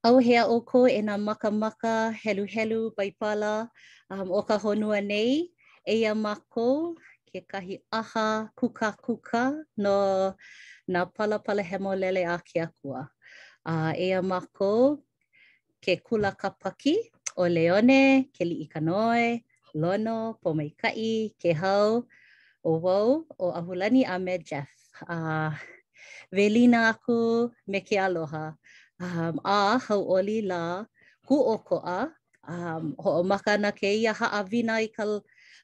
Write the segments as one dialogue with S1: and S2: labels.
S1: ʻAuhea ʻoukou e nā makamaka heluhelu Baipala um, o ka honua nei. Eia mākou kekahi ʻaha kūkākūkā no nā palapala hemolele a ke Akua. Uh, eia mākou ke kula Kāpaki, ʻo Leone, Keliʻikanoe, Lono, Pōmaikaʻi, Kēhau, ʻo wau, ʻo Ahulani a me Jeff. A welina aku me ke aloha um, a hauʻoli lā kūʻokoʻa. Um, hoʻomaka ana kēia haʻawina i ka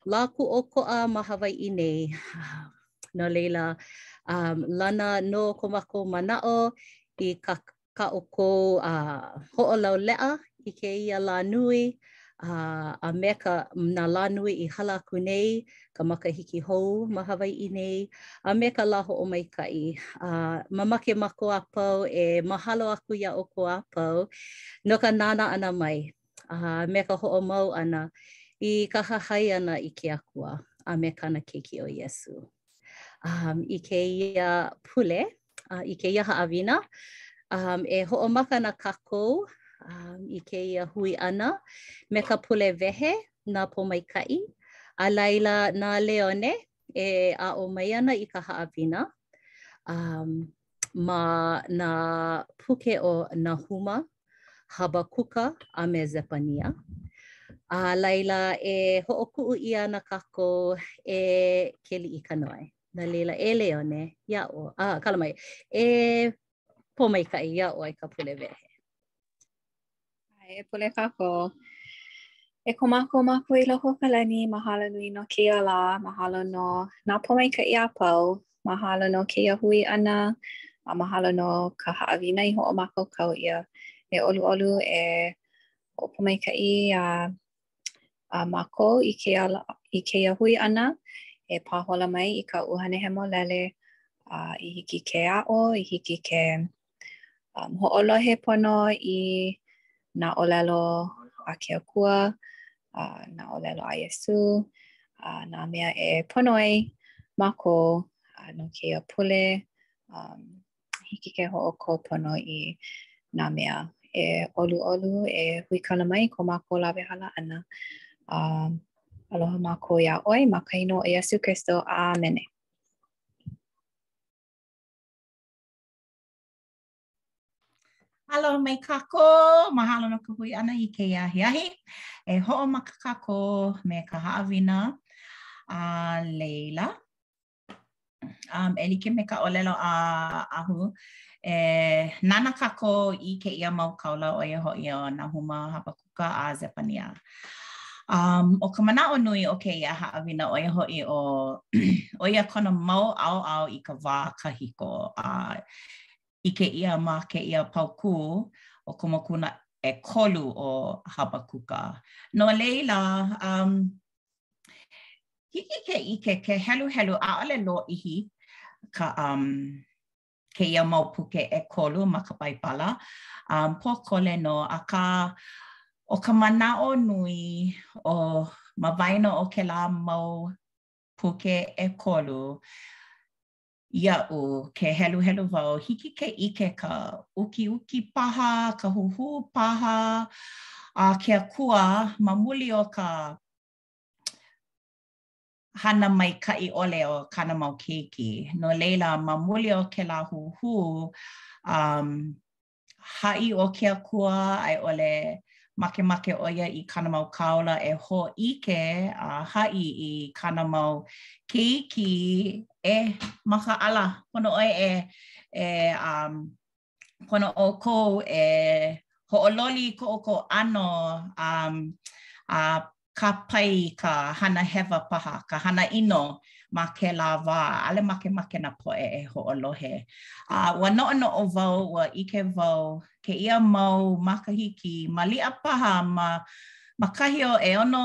S1: lā kūʻokoʻa ma Hawaiʻi nei. No laila, um, lana nō ko mākou manaʻo i ka kā ʻoukou hoʻolauleʻa i kēia lā nui, a me ka nā lā nui i hala aku nei, ka makahiki hou ma Hawaiʻi nei, a me ka lā hoʻomaikaʻi. A mamake mākou a pau e mahalo aku iā ʻoukou a pau no ka nānā ʻana mai a me ka hoʻomau ʻana i ka hahai ʻana i ke Akua a me kāna Keiki ʻo Iesū. A i kēia pule, uh, i kēia haʻawina. Um, e hoʻomaka ana kākou um, i kēia hui ʻana me ka pule wehe na Pōmaikaʻi. A laila na Leone e aʻo mai ana i ka haʻawina um, ma nā puke o Nahuma, Habakuka a me Zepania. A laila e hoʻokuʻu ʻia ana kākou e Keliʻikanoe. No laila, e Leone, iā ʻoe, ah, kala mai, e Pōmaikaʻi iā ʻoe ka pule wehe.
S2: ʻAe, e pule kākou. E ko mākou Makua i loko o ka lani, mahalo nui no kēia lā, mahalo no nā pōmaikaʻi a pau, mahalo no kēia hui ʻana, a mahalo no ka haʻawina i hoʻomākaukau ʻia. E ʻoluʻolu, e hoʻopōmaikaʻi iā Iā mākou i kēia lā, i kēia hui ʻana, e pāhola mai i ka ʻUhane Hemolele, a i hiki ke aʻo, i hiki ke um, hoʻolohe pono i nā ʻōlelo a ke Akua, a nā ʻōlelo a Iesū, a nā mea e pono ai mākou no kēia pule, um, hiki ke hoʻokō pono i nā mea e ʻoluʻolu, e huikala mai ko mākou lawehala ʻana. Uh, aloha mākou iā ʻoe, ma ka inoa o Iesū
S3: Kristo. ʻĀmene. Aloha mai kākou, mahalo no ka hui ʻana i kēia ahiahi. E hoʻomaka kākou me ka haʻawina a laila. um, e like me ka ʻōlelo a ʻAhu, e nānā kākou i kēia mau kāula ʻo ia hoʻi ʻo Nahuma Habakuka a Zepania. Um, ʻo ka manaʻo nui o kēia haʻawina ʻo ia hoʻi ʻo, ʻo ia kona mau ʻaoʻao i ka wā kahiko a ʻike ʻia ma kēia paukū o ka mokuna ʻekolu o Habakuka. No leila, um, Hiki ke ʻike ke heluhelu ʻaʻole lōʻihi ka um, kēia mau puke ʻekolu ma ka Baibala, um, pōkole nō, akā ʻo ka manaʻo nui o ma waena o kēlā mau puke ʻekolu, Iaʻu ke heluhelu wau, hiki ke ʻike ka ukiuki paha, ka huhū paha a ke akua ma muli o ka hana maikaʻi ʻole o kāna mau keiki. No laila, ma muli o kēlā huhū, umm, haʻi ʻo ke Akua a i ʻole makemake ʻo ia i kāna mau kāula e hōʻike a haʻi i kāna mau keiki e makaʻala pono ʻoe e e um, pono ʻoukou e hoʻololi ko ʻoukou ʻano um, a kāpae ka hana hewa paha, ka hana ʻino ma kēlā wā, ʻaʻole makemake nā poʻe e hoʻolohe. A ua noʻonoʻo wau, ua ʻike wau, kēia mau makahiki, maliʻa paha ma ma kahi o ʻeono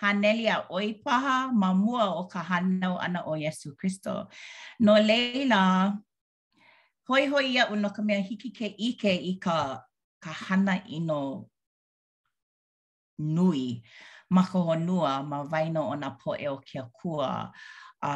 S3: haneli a ʻoi paha ma mua o ka hānau ʻana o Iesū Kristo. No laila, hoihoi iaʻu no ka mea hiki ke ʻike i ka ka hana ʻino nui ma ka honua ma waena o nā poʻe o ke akua, a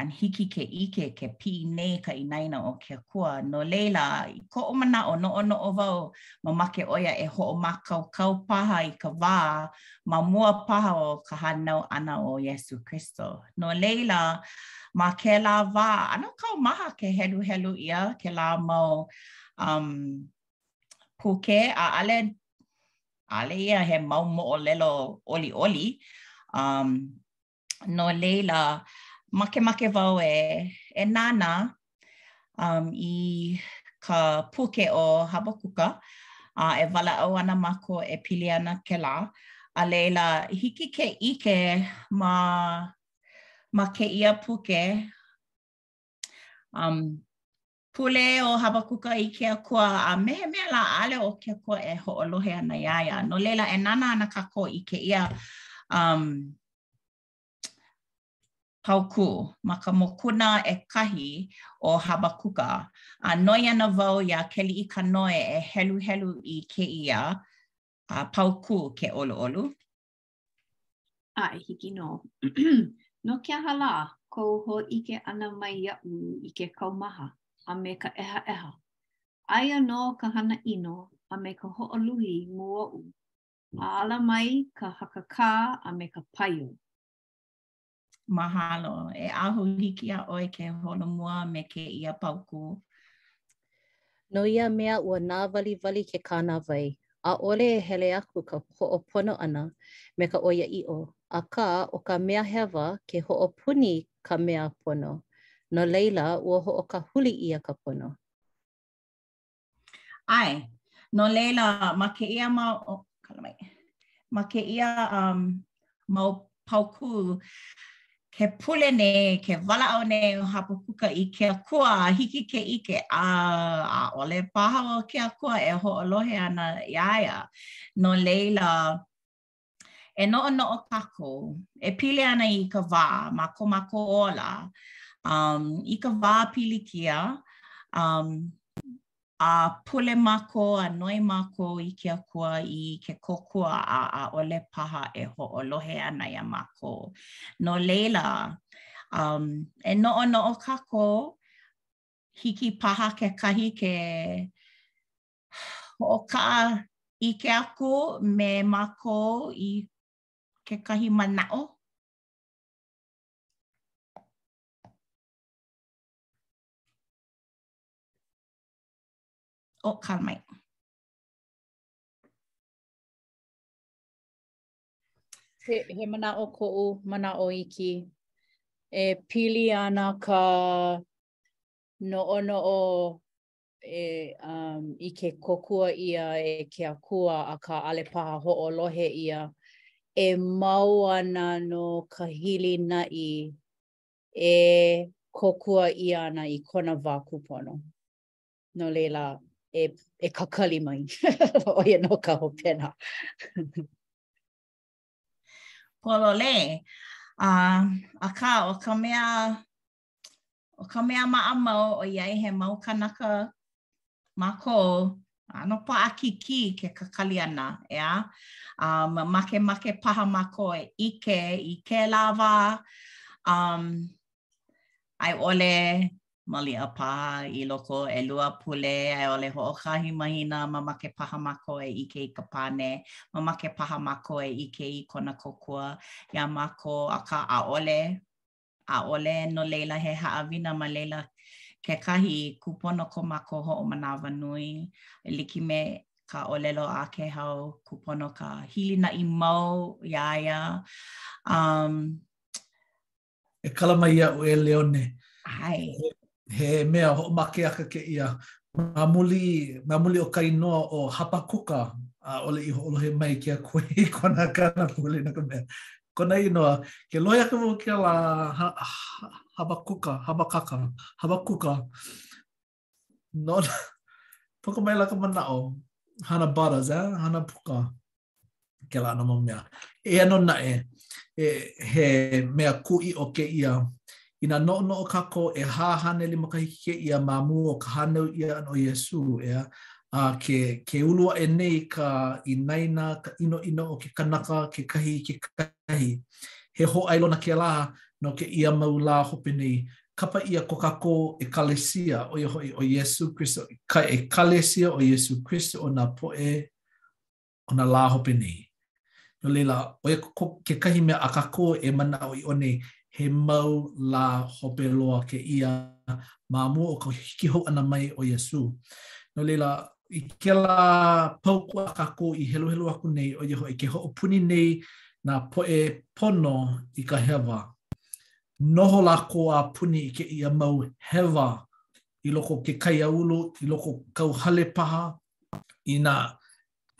S3: an hiki ke ʻike ke piʻi nei ka inaina o ke akua. No laila, i koʻu manaʻo, noʻonoʻo wau mamake ʻo ia e hoʻomākaukau paha i ka wā ma mua paha o ka hānau ʻana o Iesū Kristo. No laila, ma kēlā wā, ʻano kaumaha ke heluhelu ʻia kēlā mau um, puke, ʻaʻole ʻaʻole ia he mau moʻolelo ʻoliʻoli. Um, no leila, makemake wau e, e nānā um, i ka puke o Habakuka, a e walaʻau ana mākou e pili ana kēlā. A leila, hiki ke ʻike ma, ma kēia puke, um, Pule ʻo Habakuka i ke Akua, a me he mea lā, ʻaʻole ʻo ke Akua e hoʻolohe ana iā ia. No laila, e nānā ana kākou i kēia um, paukū ma ka mokuna ʻekahi o Habakuka, a noi ana wau iā Keliʻi Kanoe e heluhelu i kēia uh, paukū ke
S4: ʻoluʻolu. ʻAe, hiki nō. no ke aha lā kou hōʻike ʻana mai iaʻu i ke kaumaha a me ka ʻehaʻeha? Aia nō ka hana ʻino a me ka hoʻoluhi i mua oʻu, a ala mai ka hakakā a me ka paio.
S3: Mahalo. E Ahu, hiki iā ʻoe ke holomua me kēia paukū.
S1: No ia mea ua nāwaliwali ke kānāwai, ʻaʻole e hele aku ka hoʻopono ʻana me ka ʻoiaʻiʻo, akā, ʻo ka mea hewa ke hoʻopuni i ka mea pono, no laila, ua hoʻokahuli ʻia ka pono.
S3: ʻAe, no laila, ma kēia mau, oh, kala mai. Ma kēia um, mau paukū, ke pule nei, ke walaʻau nei ʻo Habakuka i ke akua, hiki ke ʻike, a ʻaʻole paha ʻo ke akua e hoʻolohe ana iā ia. No laila, E noʻonoʻo kākou, e pili ana i ka wā ma ko mākou ola, um, i ka wā pilikia, um, a pule mākou a noi mākou i ke akua i ke kōkua a ʻaʻole paha e hoʻolohe ana iā mākou. No laila, um, e noʻonoʻo kākou, hiki paha kekahi ke hoʻokaʻaʻike aku me mākou i kekahi manaʻo. Oh, kala mai.
S5: He, he manaʻo koʻu manaʻo iki. E pili ana i ka noʻonoʻo e um, i ke kōkua ʻia e ke akua akā ʻaʻole paha hoʻolohe ʻia e mau ana nō ka hilinaʻi e kōkua ʻia ana i kona wā kūpono. No laila, e, e kakali mai. ʻo ia nō ka
S3: hopena. Pololei. Uh, akā, ʻo ka mea ʻO ka mea maʻamau, ʻoiai he mau kanaka mākou, ʻano paʻakikī ke kakali ʻana, ʻeā? Um, makemake paha mākou e ʻike i kēlā wā, um, a i ʻole maliʻa paha i loko o ʻelua pule, a i ʻole hoʻokahi mahina, mamake paha mākou e ʻike i ka pane, mamake paha mākou e ʻike i kona kōkua iā mākou, akā ʻaʻole. ʻAʻole, no laila, he haʻawina ma laila kekahi kūpono ko mākou hoʻomanawanui, e like me ka ʻōlelo a Kēhau, kūpono ka hilinaʻi mau iā ia. Um.
S6: E kala mai iaʻu e Leone.
S3: ʻAe.
S6: He mea hoʻomākeʻaka kēia ma muli, ma muli o ka inoa ʻo Hapakuka, ʻaʻole i hoʻolohe mai ke Akua i kona, kāna pule no ka mea, kona inoa, ke lohe aku wau kēlā Hapakuka, Hapakaka, Hapakuka, no, puka maila ka manaʻo, hanabatas, eh, hana puka. kēlā ʻano mau mea. Eia nō naʻe, e, he mea kūʻiʻo kēia. Inā noʻonoʻo kākou ʻehā haneli makahiki kēia ma mua o ka hānau ʻia ʻana o Iesū, ʻeā? A ke, ke ulu aʻe nei ka inaina, ka ʻinoʻino o ke kanaka, kekahi i kekahi. He hōʻailona kēlā no kēia mau lā hope nei, kapa ʻia ko kākou ʻekalesia, ʻo ia hoʻi ʻo Iesū Kristo, ka ʻekalesia o Iesū Kristo o nā poʻe o nā lā hope nei. No laila, ʻo ia kekahi mea a kākou e manaʻo ʻiʻo nei, he mau lā hope loa kēia ma mua o ka hiki hou ʻana mai o Iesū. No laila, i kēlā paukū a kākou i heluhelu aku nei, ʻo ia hoʻi ke hoʻopuni nei nā poʻe pono i ka hewa. Noho lākou a puni i kēia mau hewa i loko o ke kaiāulu, i loko o ke kauhale paha, Inā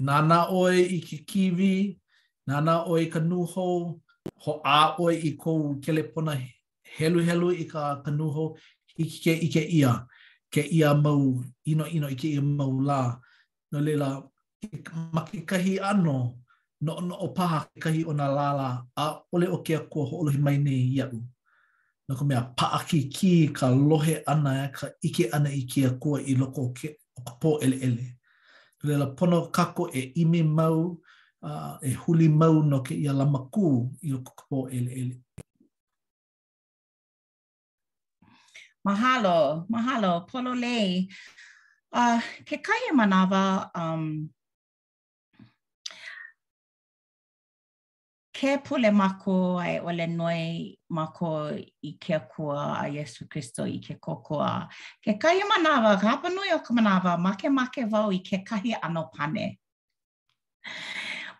S6: nānā ʻoe i ke kīwī, nānā ʻoe i ka nūhou, hoʻā ʻoe i kou kelepona heluhelu i ka, ka nūhou, hiki ke ʻike ʻia kēia mau ʻinoʻino i kēia mau lā. No laila, ma kekahi ʻano, noʻonoʻo paha kekahi o nā lālā ʻaʻole ʻo ke Akua hoʻolohe mai nei iaʻu, no ka mea, paʻakikī ka lohe ʻana e ka ʻike ʻana i ke Akua i loko o ke o ka pōʻeleʻele. No laila, pono kākou e ʻimi mau a e huli mau no kēia lamakū i loko o ka pōʻeleʻele.
S3: Mahalo, mahalo, pololei. A kekahi manawa, umm, Ke pule mākou a i ʻole noi mākou i ke Akua a Iesū Kristo i ke kōkua. Kekahi manawa, ka hapanui o ka manawa, makemake wau i kekahi ʻano pane.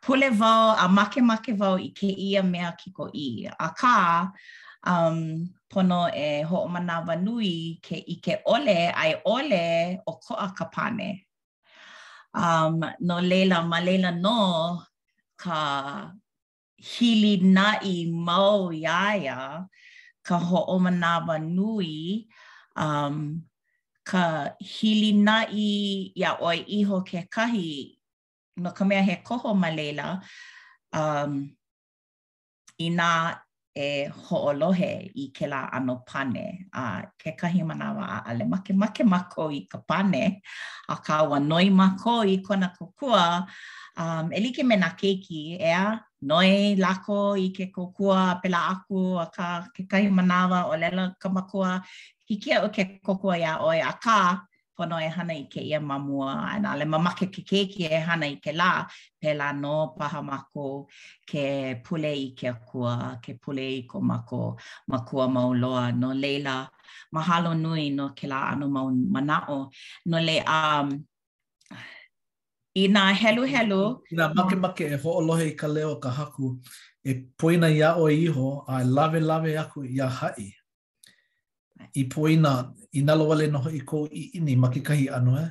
S3: Pule wau a makemake wau i kēia mea kikoʻī. Akā, um, pono e hoʻomanawanui ke ʻike ʻole a i ʻole ʻokoʻa ka pane. Um, no laila, ma laila nō ka hilinaʻi mau iā ia, ka hoʻomanawa nui, um, ka hilinaʻi iā ʻoe iho kekahi, no ka mea he koho ma laila, um, inā e hoʻolohe i kēlā ʻano pane, a kekahi manawa ʻaʻole makemake mākou i ka pane, akā ua noi mākou i kona kōkua, um, e like me nā keiki, ʻeā? Noi lākou i ke kōkua a pēlā aku, akā kekahi manawa, ʻōlelo ka makua, hiki iaʻu ke kōkua iā ʻoe, akā pono e hana i kēia ma mua a ʻaʻole mamake ke keiki e hana i kēlā pēlā nō paha mākou ke pule i ke akua ke pule i ko mākou makua mau loa no laila mahalo nui no kēlā ʻano mau manaʻo no laila um
S6: inā heluhelu inā makemake e hoʻolohe i ka leo o ka Haku e poina iā ʻoe iho a lawelawe aku iā haʻi I poina, i nalowale nō hoʻi kou ʻiʻini ma kekahi ʻano, eh?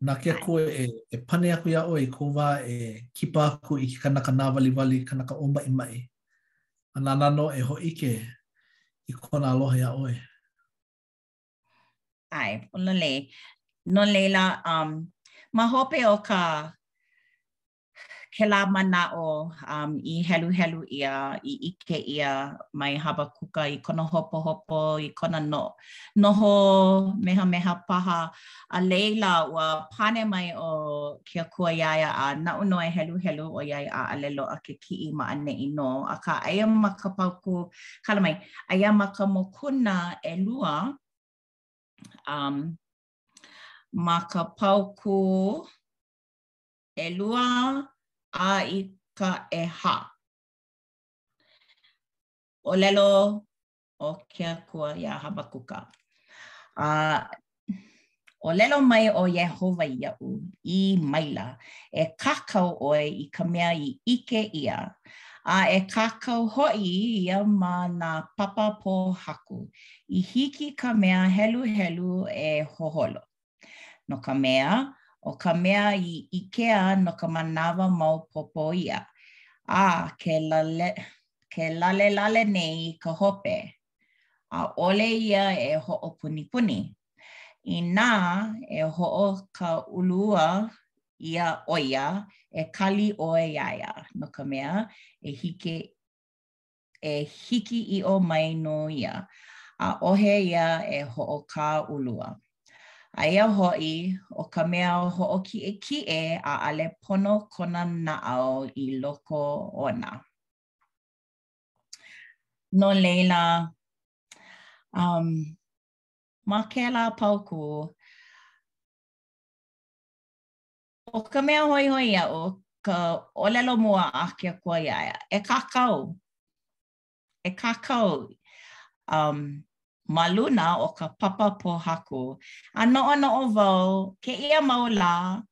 S6: Na ke akua e, e pane aku iā ʻoe i kou wā e kipa aku i ke kanaka nāwaliwali, kanaka ʻōmaʻimaʻi. A nāna nō e hōʻike i kona aloha iā
S3: ʻoe. ʻAe, pololei. No laila, um, ma hope o ka kēlā manaʻo um, i heluhelu ʻia, i ʻike ʻia mai Habakuka i kona hopohopo, i kona no, noho mehameha paha. A laila, ua pane mai ʻo ke Akua iā ia a naʻu nō e heluhelu ʻoiai ʻaʻole loaʻa ke kiʻi ma ʻaneʻi nō. Akā, aia ma ka paukū, kala mai, aia ma ka mokuna ʻelua, um, ma ka paukū, ʻelua a i ka ʻehā. ʻŌlelo ʻo ke Akua iā Habakuka, a ʻōlelo mai ʻo Iēhova iaʻu, ʻī maila, E kākau ʻoe i ka mea i ʻike ʻia, a e kākau hoʻi ia ma nā papa pōhaku, i hiki ka mea heluhelu e hoholo. No ka mea, ʻo ka mea i ʻikea no ka manawa maopopo ia, a ke lale, ke lalelale nei i ka hope, ʻaʻole ia e hoʻopunipuni, inā e hoʻokaʻulua ʻia ʻo ia, e kali ʻoe iā ia, no ka mea, e hiki e hiki ʻiʻo mai nō ia, ʻaʻohe ia e hoʻokaʻulua. Aia hoʻi, ʻo ka mea hoʻokiʻekiʻe, ʻaʻale pono kona naʻau i loko ona. No laila, um, ma kēlā paukū, ʻO ka mea hoihoi iaʻu, ka ʻōlelo mua a ke Akua iā ia, E kākau, e kākau um, ma luna o ka papa pōhaku, a noʻonoʻo wau kēia mau lā,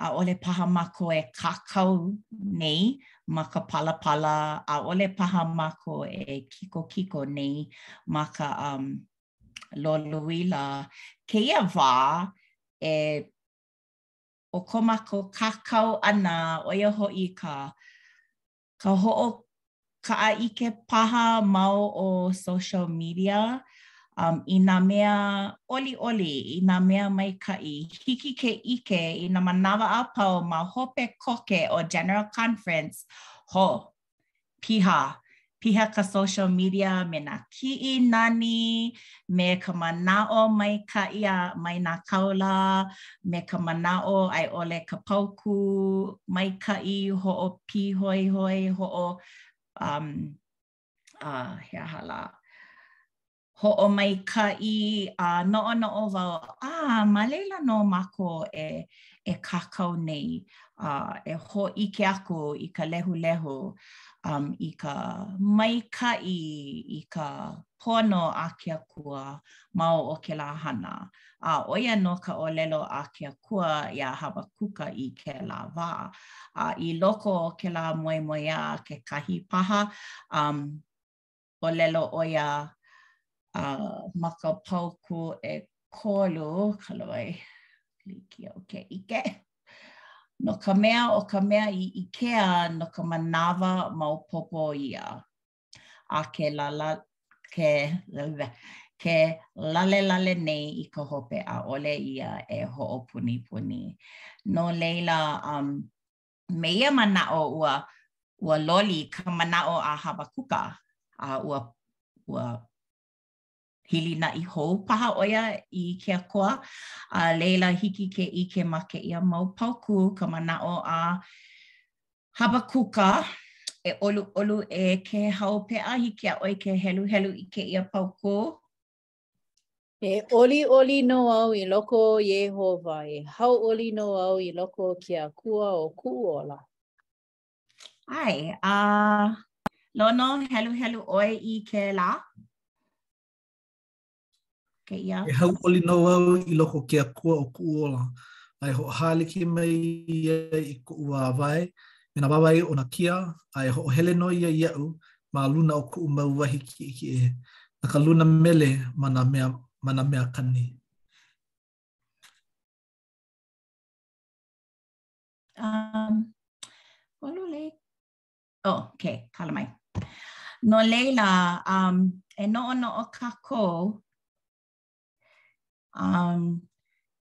S3: ʻaʻole paha mākou e kākau nei ma ka palapala, ʻaʻole paha mākou e kikokiko nei ma ka um, Lolouila, kēia wā e ʻo ko mākou kākau ʻana ʻo ia hoʻi ka ka hoʻokaʻaʻike paha ma o social media um, i nā mea ʻoliʻoli, i nā mea maikaʻi, hiki ke ʻike i nā manawa a pau ma hope koke o General Conference ho Piha, piha ka social media me nā kiʻi nani, me ka manaʻo maikaʻi a mai nā kaula, me ka manaʻo a i ʻole ka paukū maikaʻi, hoʻopīhoihoi, hoʻo, um, uh, he aha lā? hoʻomaikaʻi a noʻonoʻo wau, a ma laila nō mākou e e kākau nei a e hōʻike aku i ka lehulehu um, i ka maikaʻi, i ka pono a ke akua ma o kēlā hana. A ʻo ia nō ka ʻōlelo a ke akua iā Habakuka i kēlā wā. A i loko o kēlā moemoeā kekahi paha, um, ʻōlelo ʻo ia a ma ka paukū ʻekolu, kala mai, ʻaʻole hiki iaʻu ke ʻike, no ka mea ʻo ka mea i ʻikea no ka manawa maopopo ia, a ke lale, ke, ke lalelale nei i ka hope ʻaʻole ia e hoʻopunipuni. No laila, Me ia manaʻo ua ua loli ka manaʻo a Habakuka, a ua ua hilinaʻi hou paha ʻo ia i ke Akua, a laila hiki ke ʻike ma kēia mau paukū ka manaʻo a Habakuka, E ʻoluʻolu e Kēhaupeʻa, hiki iā ʻoe ke heluhelu i kēia paukū.
S5: E ʻoliʻoli nō au i loko o Iēhova, e hauʻoli nō au i loko o ke Akua o kuʻu
S3: ola. ʻAe, a uh, Lono, heluhelu ʻoe i kēlā? Kēia.
S6: E hauʻoli nō au i loko o ke Akua o kuʻu ola, a e hoʻohālike mai ia i kuʻu wāwae, me nā wāwae o nā kia, a e hoʻohele nō ia iaʻu ma luna o kuʻu mau wahi kiʻekiʻe na ka luna mele ma nā mea, ma nā mea kani.
S3: Um, Walule. Oh, okay, kala mai. No laila, um, e noʻonoʻo kākou Um,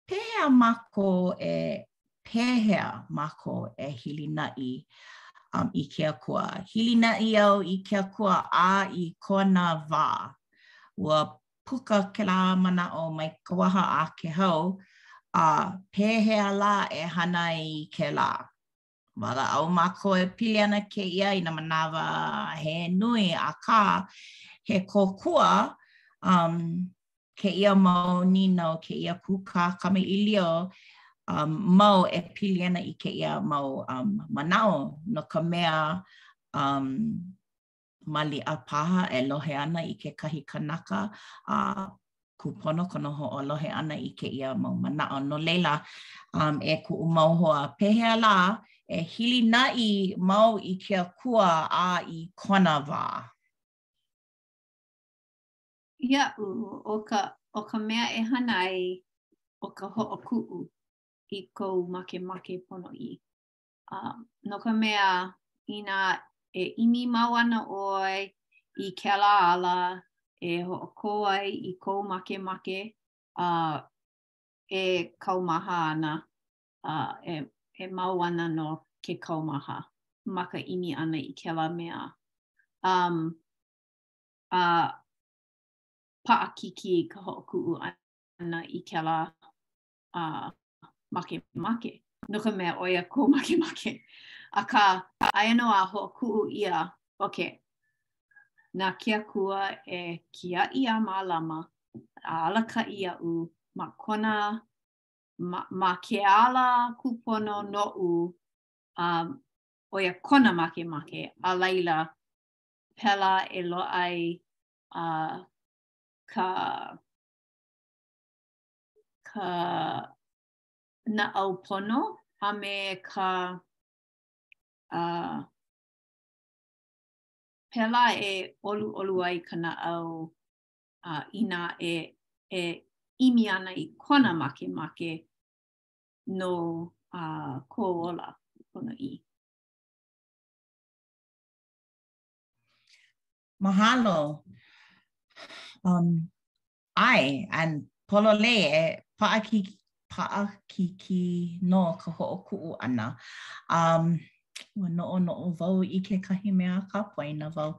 S3: pehea mākou e pehea mākou e hilinaʻi um, i ke Akua. Hilinaʻi au i ke Akua a i kona wā. Ua puka kēlā manaʻo mai ka waha a Kēhau, a pehea lā e hana i kēlā. walaʻau mākou e pili ana kēia i nā manawa he nui, akā he kōkua um, kēia mau nīnau, kēia kūkā kamaʻilio um, mau e pili ana i kēia mau um, manaʻo no ka mea um, maliʻa paha e lohe ana i kekahi kanaka a kūpono kona hoʻolohe ʻana i kēia mau manaʻo. No laila, um, e kuʻu mau hoa, pehea lā e hilinaʻi mau i ke Akua a i kona wā?
S4: Iaʻu, ʻo ka, ʻo ka mea e hana ai, ʻo ka hoʻokuʻu i kou makemake ponoʻī. Um, no ka mea, inā e ʻimi mau ana ʻoe i kēlā ala e hoʻokō ai i kou makemake a uh, e kaumaha ana, uh, e, e mau ana nō ke kaumaha ma ka ʻimi ʻana i kēlā mea. Um, a uh, paʻakiki ka hoʻokuʻu ʻana i kēlā uh, makemake, no ka mea ʻo ia ko makemake. Akā aia nō a hoʻokuʻu ʻia, ok, na ke Akua e kiaʻi a mālama, a alakaʻi iaʻu, ma kona, ma, ma ke ala kūpono noʻu, um, ʻo ia kona makemake, a laila, pēlā e loaʻa ai uh, ka ka naʻau pono a me ka uh, pēlā e ʻoluʻolu ai ka naʻau uh, inā e, e ʻimi ana i kona makemake no uh, ko ola ponoʻī.
S3: Mahalo. Um, ʻAe, and pololei e paʻaki paʻakikī nō ka hoʻokuʻu ʻana. Um, ua noʻonoʻo wau i kekahi mea akā poina wau.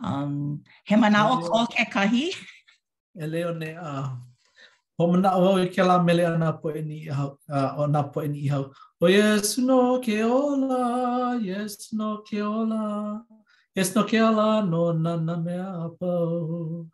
S3: Um, he manaʻo ko kekahi.
S6: E leo ne a uh, hoʻomanaʻo wau i kēlā mele a nā poʻe Niʻihau, uh, o nā poʻe Niʻihau. ʻO Iesū nō ke ola, Iesū nō ke ola, Iesū nō ke ola no nā, nā mea a pau.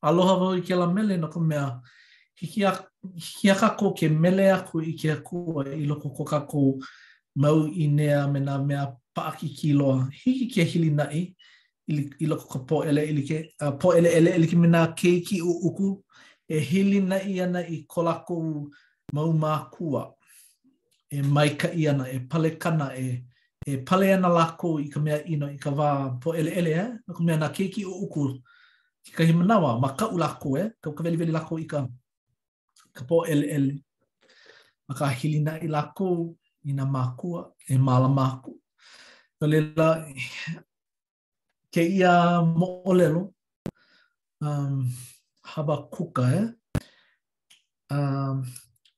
S6: Aloha wau i kēlā mele no ka mea, hiki iā, hiki iā kākou ke mele aku i ke Akua i loko o ko kākou mau ʻīnea me nā mea paʻakikī loa. Hiki ke hilinaʻi i loko o ka pōʻele e like, pōʻeleʻele e like me nā keiki ʻuʻuku e hilinaʻi ana i ko lākou mau mākua e maikaʻi ana, e palekana, e e pale ana lākou i ka mea ʻino i ka wā pōʻeleʻele, eh, no ka mea, nā keiki ʻuʻuku kekahi manawa, makaʻu lākou, eh? kau ka weliweli lākou i ka, ka pōʻeleʻele, akā hilinaʻi lākou i nā mākua, e mālama aku. No laila, kēia moʻolelo, um, Habakuka, eh? Um,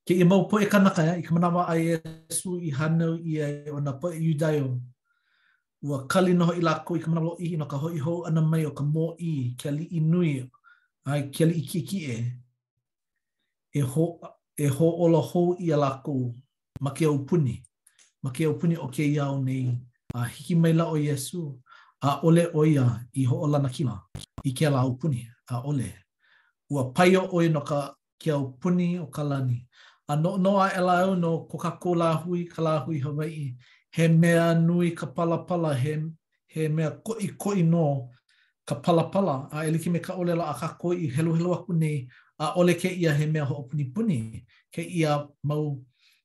S6: kēia mau poʻe kānaka, yeah, i ka manawa a Iesū i hānau ʻia ai ʻo nā poʻe Iudaio, ua kali nō hoʻi lākou i ka manawa lōʻihi no ka hoʻi hou ʻana mai o ka mōʻī, ke aliʻi nui, ʻae, ke aliʻi kiʻekiʻe, e ho, e hoʻōla hou iā lākou ma ke aupuni, ma ke aupuni o kēia ao nei, a hiki maila ʻo Iesū, ʻaʻole ʻo ia i hoʻolanakila i kēlā aupuni, ʻaʻole. Ua paio ʻo ia no ka ke aupuni o ka lani, a noʻonoʻo aʻela au no ko kākou lāhui, ka lāhui Hawaiʻi, he mea nui ka palapala, he he mea koʻikoʻi nō ka palapala a e like me ka ʻōlelo a kākou i heluhelu aku nei, ʻaʻole kēia he mea hoʻopunipuni, kēia mau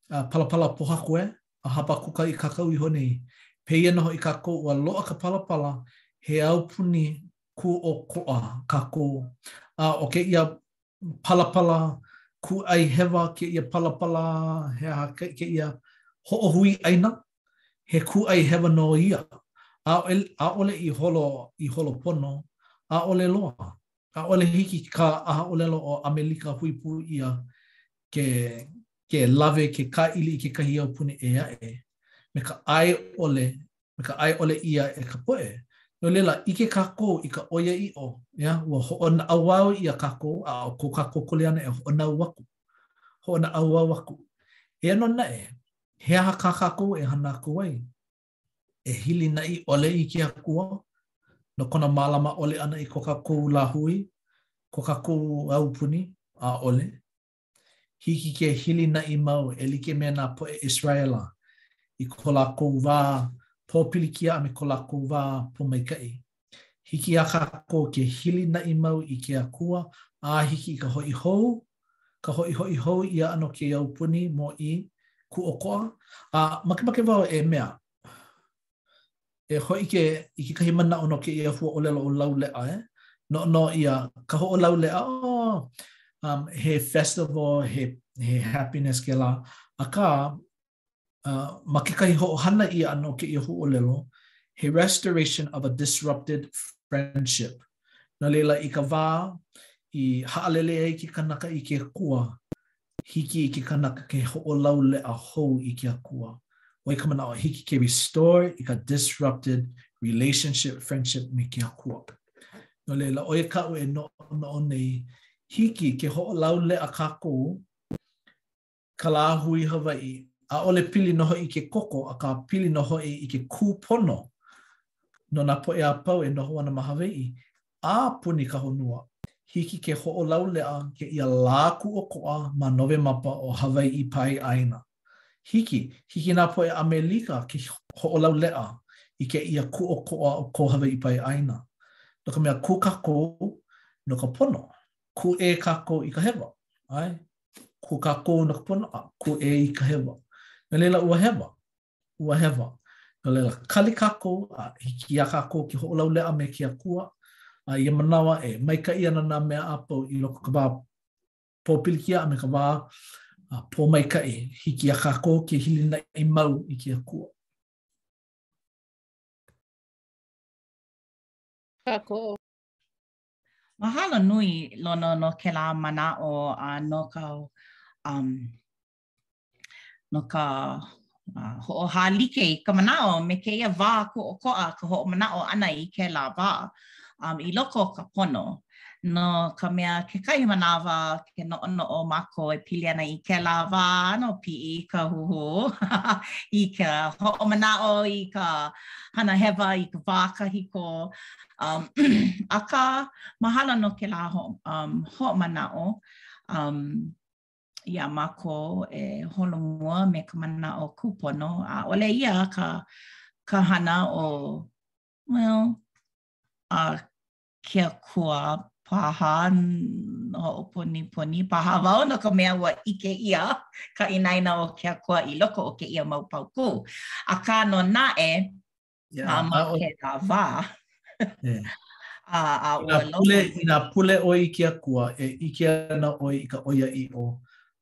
S6: palapala pōhaku a Habakuka i kākau iho nei. Pēia nō hoʻi kākou, ua loaʻa ka palapala, he aupuni kūʻokoʻa kākou. A ʻo kēia palapala kūʻai hewa, kēia palapala he aha kēia hoʻohui ʻāina, He kūʻai hewa nō ia, ʻaʻo, ʻaʻole i holo i holo pono, ʻaʻole loa. ʻAʻole hiki ka ʻahaʻōlelo o ʻAmelika Hui Pū ʻIa ke, ke lawe ke kāʻili i kekahi aupuni ʻē aʻe me ka ʻae ʻole, me ka ʻae ʻole ʻia e ka poʻe. No laila, ʻike kākou i ka ʻoiaʻiʻo, ʻeā, ua hoʻonaʻauao ʻia kākou a ʻo ko kākou kuleana e hoʻonau aku, hoʻonaʻauao aku. Eia nō naʻe, He aha kā kākou e hana aku ai? E hilinaʻi ʻole i ke Akua no kona mālama ʻole ʻana i ko kākou lāhui, ko kākou aupuni? ʻAʻole. Hiki ke hilinaʻi mau e like me nā poʻe ʻIseraʻela i ko lākou wā pōpilikia a me ko lākou wā pōmaikaʻi. Hiki iā kākou ke hilinaʻi mau i ke Akua a hiki i ka hoʻi hou, ka hoʻihoʻi hou ʻia ʻana o ke Aupuni Mōʻī Kūʻokoʻa, a makemake wau e mea, e hōʻike i kekahi manaʻo no kēia huaʻōlelo ʻo lauleʻa e noʻonoʻo ʻia ka hoʻolauleʻa, oh, he festival, he, he happiness kēlā, akā, ma kekahi hoʻohana ʻia ʻana o kēia huaʻōlelo, he restoration of a disrupted friendship. No laila, i ka wā i haʻalele ai ke kanaka i ke akua, hiki i ke kanaka ke hoʻolauleʻa hou i ke akua. ʻO ia ka manaʻo, hiki ke restore i ka disrupted relationship, friendship me ke akua. No laila, ʻo ia kaʻu e noʻonoʻo nei, hiki ke hoʻolauleʻa kākou ka lāhui Hawaiʻi, ʻaʻole pili nō hoʻi i ke koko, akā pili nō hoʻi i ke kūpono no nā poʻe a pau e noho ana ma Hawaiʻi a puni ka honua. Hiki ke hoʻolauleʻa kēia lā kūʻokoʻa ma Nowemapa o Hawaiʻi pae ʻāina. Hiki, hiki nā poʻe ʻAmelika ke hoʻolauleʻa i kēia kūʻokoʻa o ko Hawaiʻi pae ʻāina, no ka mea kū kākou no ka pono, kūʻē kākou i ka hewa, ʻae kū kākou no ka pono a kūʻē i ka hewa. No laila ua hewa, ua hewa. No laila kali kākou a hiki iā kākou ke hoʻolauleʻa me ke akua a ia manawa e maikaʻi ana nā mea a pau i loko o ka wā pōpilikia a me ka wā pōmaikaʻi hiki iā kākou ke hilinaʻi mau i ke akua.
S5: Kākou.
S3: Mahalo nui, Lono, no kēlā manaʻo a no ka um, no ka uh, hoʻohālike i ka manaʻo me kēia wā kūʻokoʻa ka hoʻomanaʻo ʻana i kēlā wā um, i loko o ka pono. No ka mea kekahi manawa ke noʻonoʻo mākou e pili ana i kēlā wā ʻano piʻi ka huhū i ka hoʻomanaʻo i ka hana hewa i ka wā kahiko Um, akā, mahalo no kēlā hoʻo, um, hoʻomanaʻo um, iā mākou e holomua me ka manaʻo kūpono, ʻaʻole ia ka, ka hana o, well, a ke akua paha hoʻopunipuni paha wau no ka mea ua ʻike ʻia ka inaina o ke akua i loko o kēia mau paukū. Akā nō naʻe, yeah. a ma kēnā wā.
S6: yeah. a, a inā pule, inā pule ʻoe i ke akua, e ʻike ana ʻoe i ka ʻoiaʻiʻo.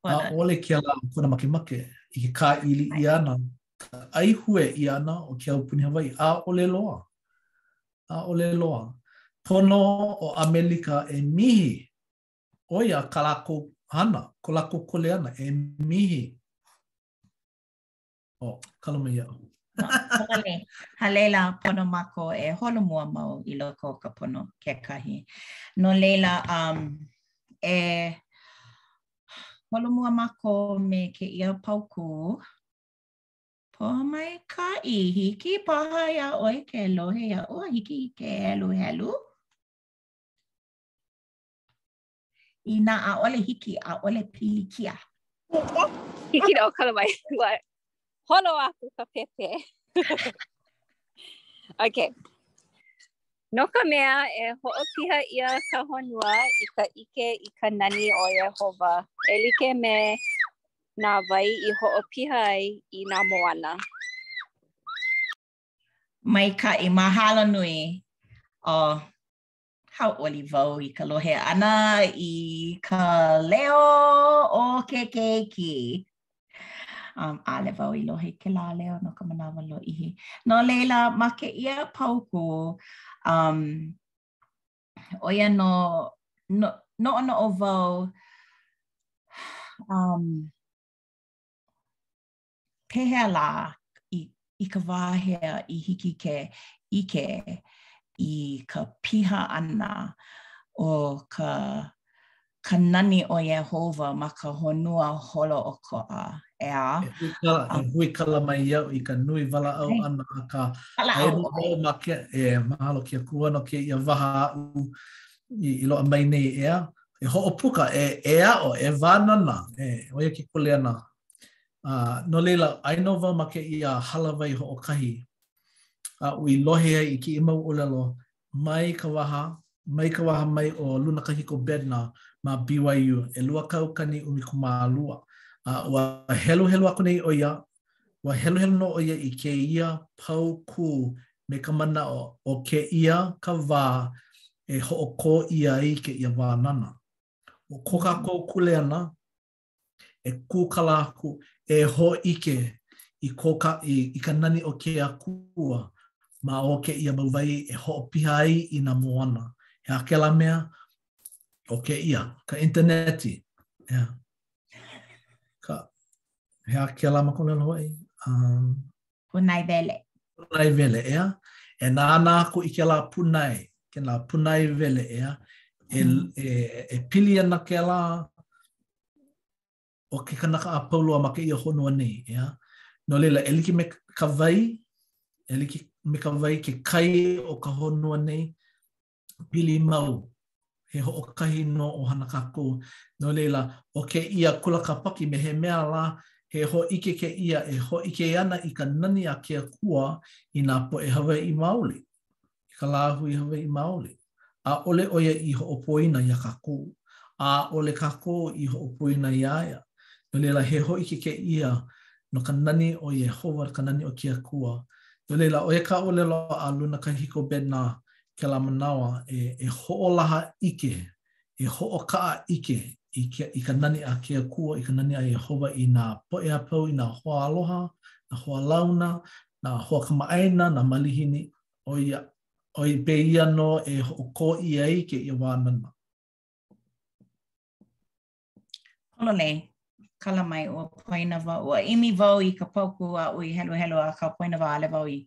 S6: ʻAʻole kēlā ʻo kona makemake, i ke kāʻili ʻia ʻana, ka ʻaihue ʻia ʻana o ke aupuni Hawaiʻi, ʻaʻole loa. ʻAʻole loa. Pono ʻo ʻAmelika e mihi, ʻo ia kā lākou hana, ko lākou kuleana, e mihi. O, oh, kala
S3: mai iaʻu. Pololi. A laila, pono mākou e holomua mau i loko o ka pono kekahi. No laila, um, e holomua mākou me kēia paukū. Pōmaikaʻi hiki paha iā ʻoe ke lohe iaʻu a hiki ke heluhelu. Inā ʻaʻole hiki, ʻaʻole pilikia.
S2: Hiki nō kala mai. Ua holo aku ka pēpē. okay. No ka mea e hoʻopiha ʻia ka honua i ka ʻike i ka nani o Iēhova, e like me nā wai i hoʻopiha ai i nā moana.
S3: Maikaʻi, mahalo nui. Oh, Hauʻoli wau i ka lohe ʻana i ka leo o ke keiki. Um, ʻaʻole wau i lohe kēlā leo no ka manawa lōʻihi. No laila, ma kēia paukū, um, ʻo ia nō, noʻonoʻo wau, um, pehea lā i, i ka wā hea i hiki ke ʻike i ka piha ʻana o ka ka nani o Iēhova ma ka honua holoʻokoʻa. ʻEā. E huikala,
S6: e huikala mai iaʻu i ka nui walaʻau ʻana akā aia nō au ma ke, e mahalo ke Akua no kēia waha aʻu i, i loaʻa mai nei ʻeā. E hoʻopuka, e, e aʻo, e wānana, e, ʻo ia ke kuleana Uh, no laila, aia nō wau ma kēia hālāwai hoʻokahi, aʻu i lohe ai i kēia mau ʻōlelo, mai ka waha, mai ka waha mai o Lunakahiko Bednar ma BYU, ʻelua kaukani ʻumi kumālua. A uh, ua heluhelu aku nei ʻo ia, ua heluhelu nō ʻo ia i kēia paukū me ka manaʻo, ʻo kēia ka wā e hoʻokō ʻia ai kēia wānana. ʻO ko kākou kuleana, E kūkala aku, e hōʻike i ko ka, i, i ka nani o ke Akua ma o kēia mau wai e hoʻopiha ai i nā moana. He aha kēlā mea, ʻo kēia, ka Intaneti. ʻEā. Ka, he aha kēlā ma ka ʻōlelo
S3: Hawaiʻi. Um,
S6: Pūnaewele. Pūnaewele, ʻeā? E nānā aku i kēlā pūnae, kēlā pūnaewele, ʻeā? E, mm. e, e pili ana kēlā o ke kanaka a pau loa ma kēia honua nei, ʻeā? No laila, e like me ka wai, e like me ka wai ke kai o ka honua nei, pili mau, he hoʻokahi nō ʻohana kākou. No laila, ʻo kēia Kula Kāpaki me he mea lā, he hōʻike kēia e hōʻike ana i ka nani a ke Akua i nā poʻe Hawaiʻi maoli, i ka lāhui Hawaiʻi maoli. ʻAʻole ʻo ia i hoʻopoina iā kākou, a ʻaʻole kākou i hoʻopoina iā ia. No laila, he hōʻike kēia no ka nani o Iēhova, ka nani o ke Akua. No laila, ʻo ia ka ʻōlelo a Lunakahiko Bednar, kēlā manawa e, e hoʻolaha ʻike, e hoʻokaʻa ʻike i, ke, i ka nani a ke Akua, i ka nani a Iēhova i nā poʻe a pau, i nā hoaaloha, nā hoalauna, nā hoakamaʻāina, nā malihini, ʻo ia, ʻo ia pēia nō e hoʻokō ʻia ai kēia wānana.
S3: Pololei, kala mai ua poina wau, ua ʻimi wau i ka paukū aʻu i heluhelu akā poina wau ʻaʻole wau i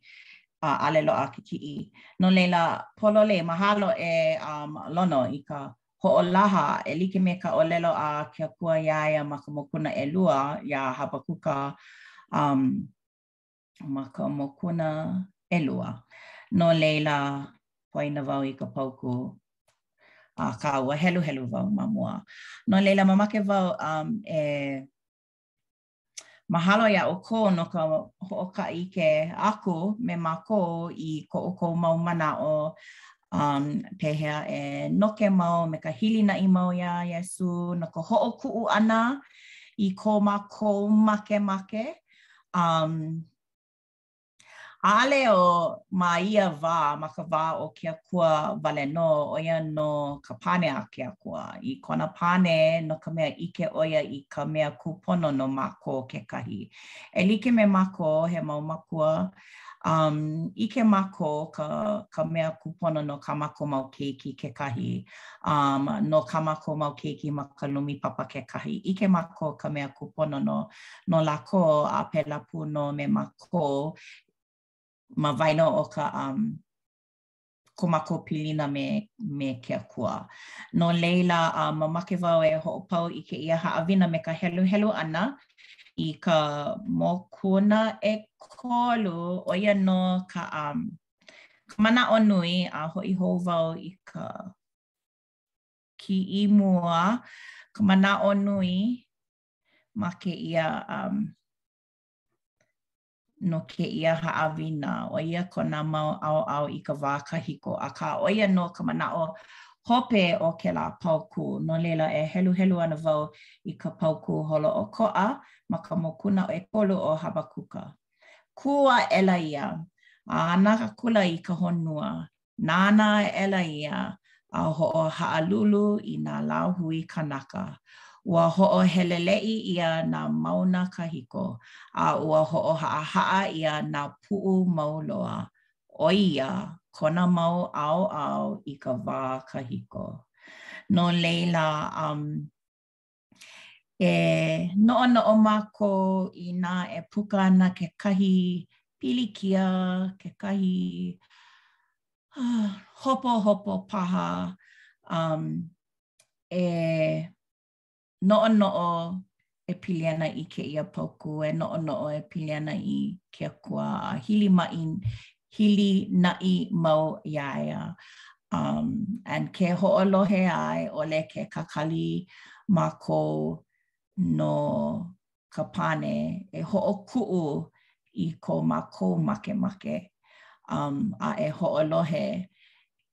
S3: a ʻaʻole loaʻa ke kiʻi. No laila, pololei, mahalo e um, Lono i ka hoʻolaha e like me ka ʻōlelo a ke akua iā ia ma ka mokuna ʻelua iā Habakuka um, ma ka mokuna ʻelua. No laila, poina wau i ka paukū akā ua heluhelu wau ma mua. No laila, mamake wau um, e mahalo iā ʻoukou no ka hoʻokaʻaʻike aku me mākou i ko ʻoukou mau manaʻo um, pehea e noke mau me ka hilinaʻi mau iā Iesū no ka hoʻokuʻu ʻana i ko mākou makemake Um, ʻAʻole o ma ia wā, ma ka wā o ke akua wale nō, ʻo ia nō ka pane a ke akua. I kona pane, no ka mea ʻike ʻo ia i ka mea kūpono no mākou kekahi. E like me mākou, he mau makua, Um, ʻike mākou ka, ka mea kūpono no kā mākou mau keiki kekahi, um, no kā mākou mau keiki ma ka lumi papa kekahi. ʻIke mākou ka mea kūpono no, no lākou a pēlā pū nō me mākou ma waena o ka, um, ko mākou pilina me me ke Akua. No laila a mamake wau e hoʻopau i kēia haʻawina me ka heluhelu ʻana i ka mokuna ʻekolu ʻo ia nō ka um, ka manaʻo nui a hoʻi hou wau i ka kiʻi mua ka manaʻo nui ma kēia um, no kēia haʻawina, ʻo ia kona mau ʻaoʻao i ka wā kahiko, akā ʻo ia nō ka manaʻo hope o kēlā paukū, no laila e heluhelu ana wau i ka paukū holoʻokoʻa ma ka mokuna ʻekolu o Habakuka. Kū aʻela ia, a ana akula i ka honua, Nānā aʻela ia a hoʻohaʻalulu i nā lāhui kanaka. Ua hoʻoheleleʻi ʻia nā mauna kahiko, a ua hoʻohaʻahaʻa ʻia nā puʻu mau loa, ʻo ia kona mau ʻaoʻao i ka wā kahiko. No laila, um. E noʻonoʻo mākou inā e puka ana kekahi pilikia, kekahi hopohopo paha, um, e noʻonoʻo e pili ana i kēia paukū, e noʻonoʻo e pili ana i ke akua a hilinaʻi hilinaʻi mau iā ia, um, and ke hoʻolohe a i ʻole ke kakali mākou no ka pane e hoʻokuʻu i ko mākou makemake, um, a e hoʻolohe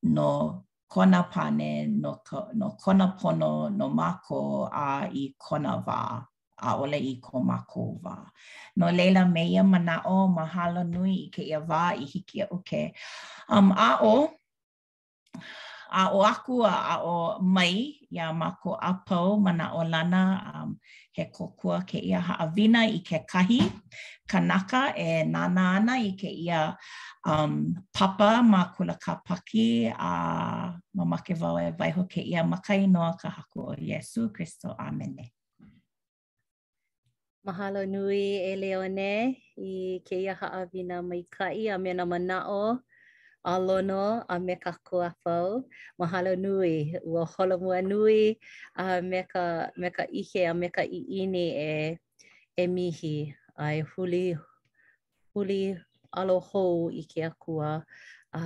S3: no kona pane no ka, no kona pono no mākou a i kona wā. ʻaʻole i ko mākou wā. No laila, me ia manaʻo, mahalo nui i kēia wā i hiki iaʻu ke um, aʻo, aʻo aku a aʻo mai iā kākou a pau manaʻolana um, he kōkua kēia haʻawina i kekahi kanaka e nānā ana i kēia um, papa ma kula Kāpaki a mamake wau e waiho kēia ma ka inoa o ka haku ʻo Iesū Kristo. ʻĀmene.
S1: Mahalo nui e Leone i kēia haʻawina maikaʻi a me nā manaʻo a Lono a me kākou a pau. Mahalo nui, ua holomua nui a me ka me ka ʻike a me ka ʻiʻini e e mihi a e huli huli alo hou i ke Akua, a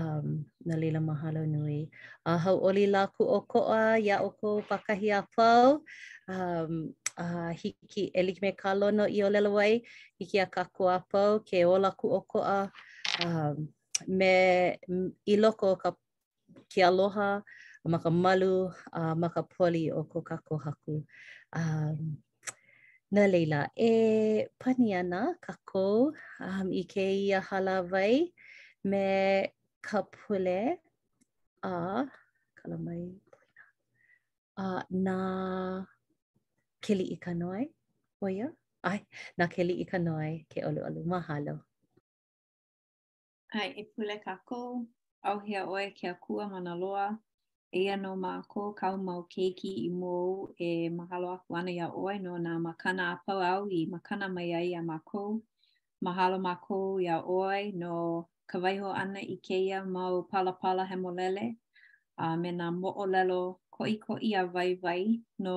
S1: no laila mahalo nui. A hauʻoli Lā Kūʻokoʻa iā ʻoukou pākahi a pau, um, a hiki e like me kā Lono i ʻōlelo ai, hiki iā kākou a pau ke ola kūʻokoʻa, um, me i loko o ka ke aloha a ma ka malu a ma ka poli o ko kākou haku. Um, no laila, e pani ana kākou um, i kēia hālāwai me ka pule a kala mai poina. A na Keliʻikanoe, ʻo ia? ʻAe, na Keliʻikanoe ke ʻoluʻolu. Mahalo.
S4: ʻAe e pule kākou, ʻauhea ʻoe ke Akua mana loa, eia nō mākou kāu mau keiki i mua ou e mahalo aku ana iā ʻoe no nā makana a pau āu i makana mai ai iā mākou. Mahalo mākou iā ʻoe no ka waiho ʻana i kēia mau palapala hemolele a me nā moʻolelo koʻikoʻi a waiwai no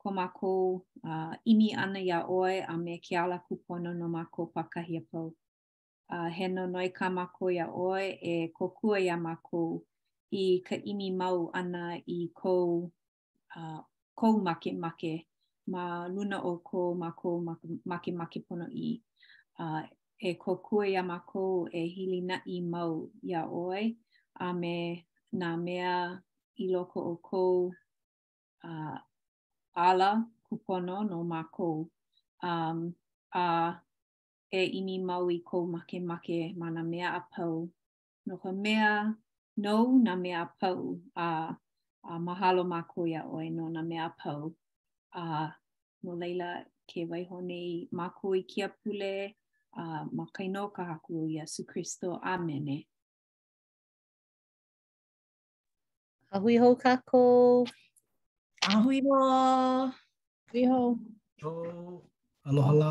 S4: ko mākou uh, ʻimi ʻana iā ʻoe a me ke ala kūpono no mākou pākahi a pau. a he nonoi kā mākou iā ʻoe e kōkua iā mākou i ka ʻimi mau ʻana i kou uh, kou makemake ma luna o ko mākou makemake ponoʻī. Uh, e kōkua iā mākou e hilinaʻi mau iā ʻoe a me nā mea i loko o kou uh, ala kūpono no mākou. Um, a e ʻimi mau i kou makemake ma nā mea a pau, no ka mea, nou nā mea a pau, a, a mahalo mākou iā ʻoe no nā mea a pau. A, no laila, ke waiho nei mākou i kēia pule, a, ma ka inoa o ka Haku ʻo Iesū Kristo. ʻĀmene.
S1: A hui hou
S3: kākou. A
S5: hui hou.
S6: A hui hou. Aloha lā.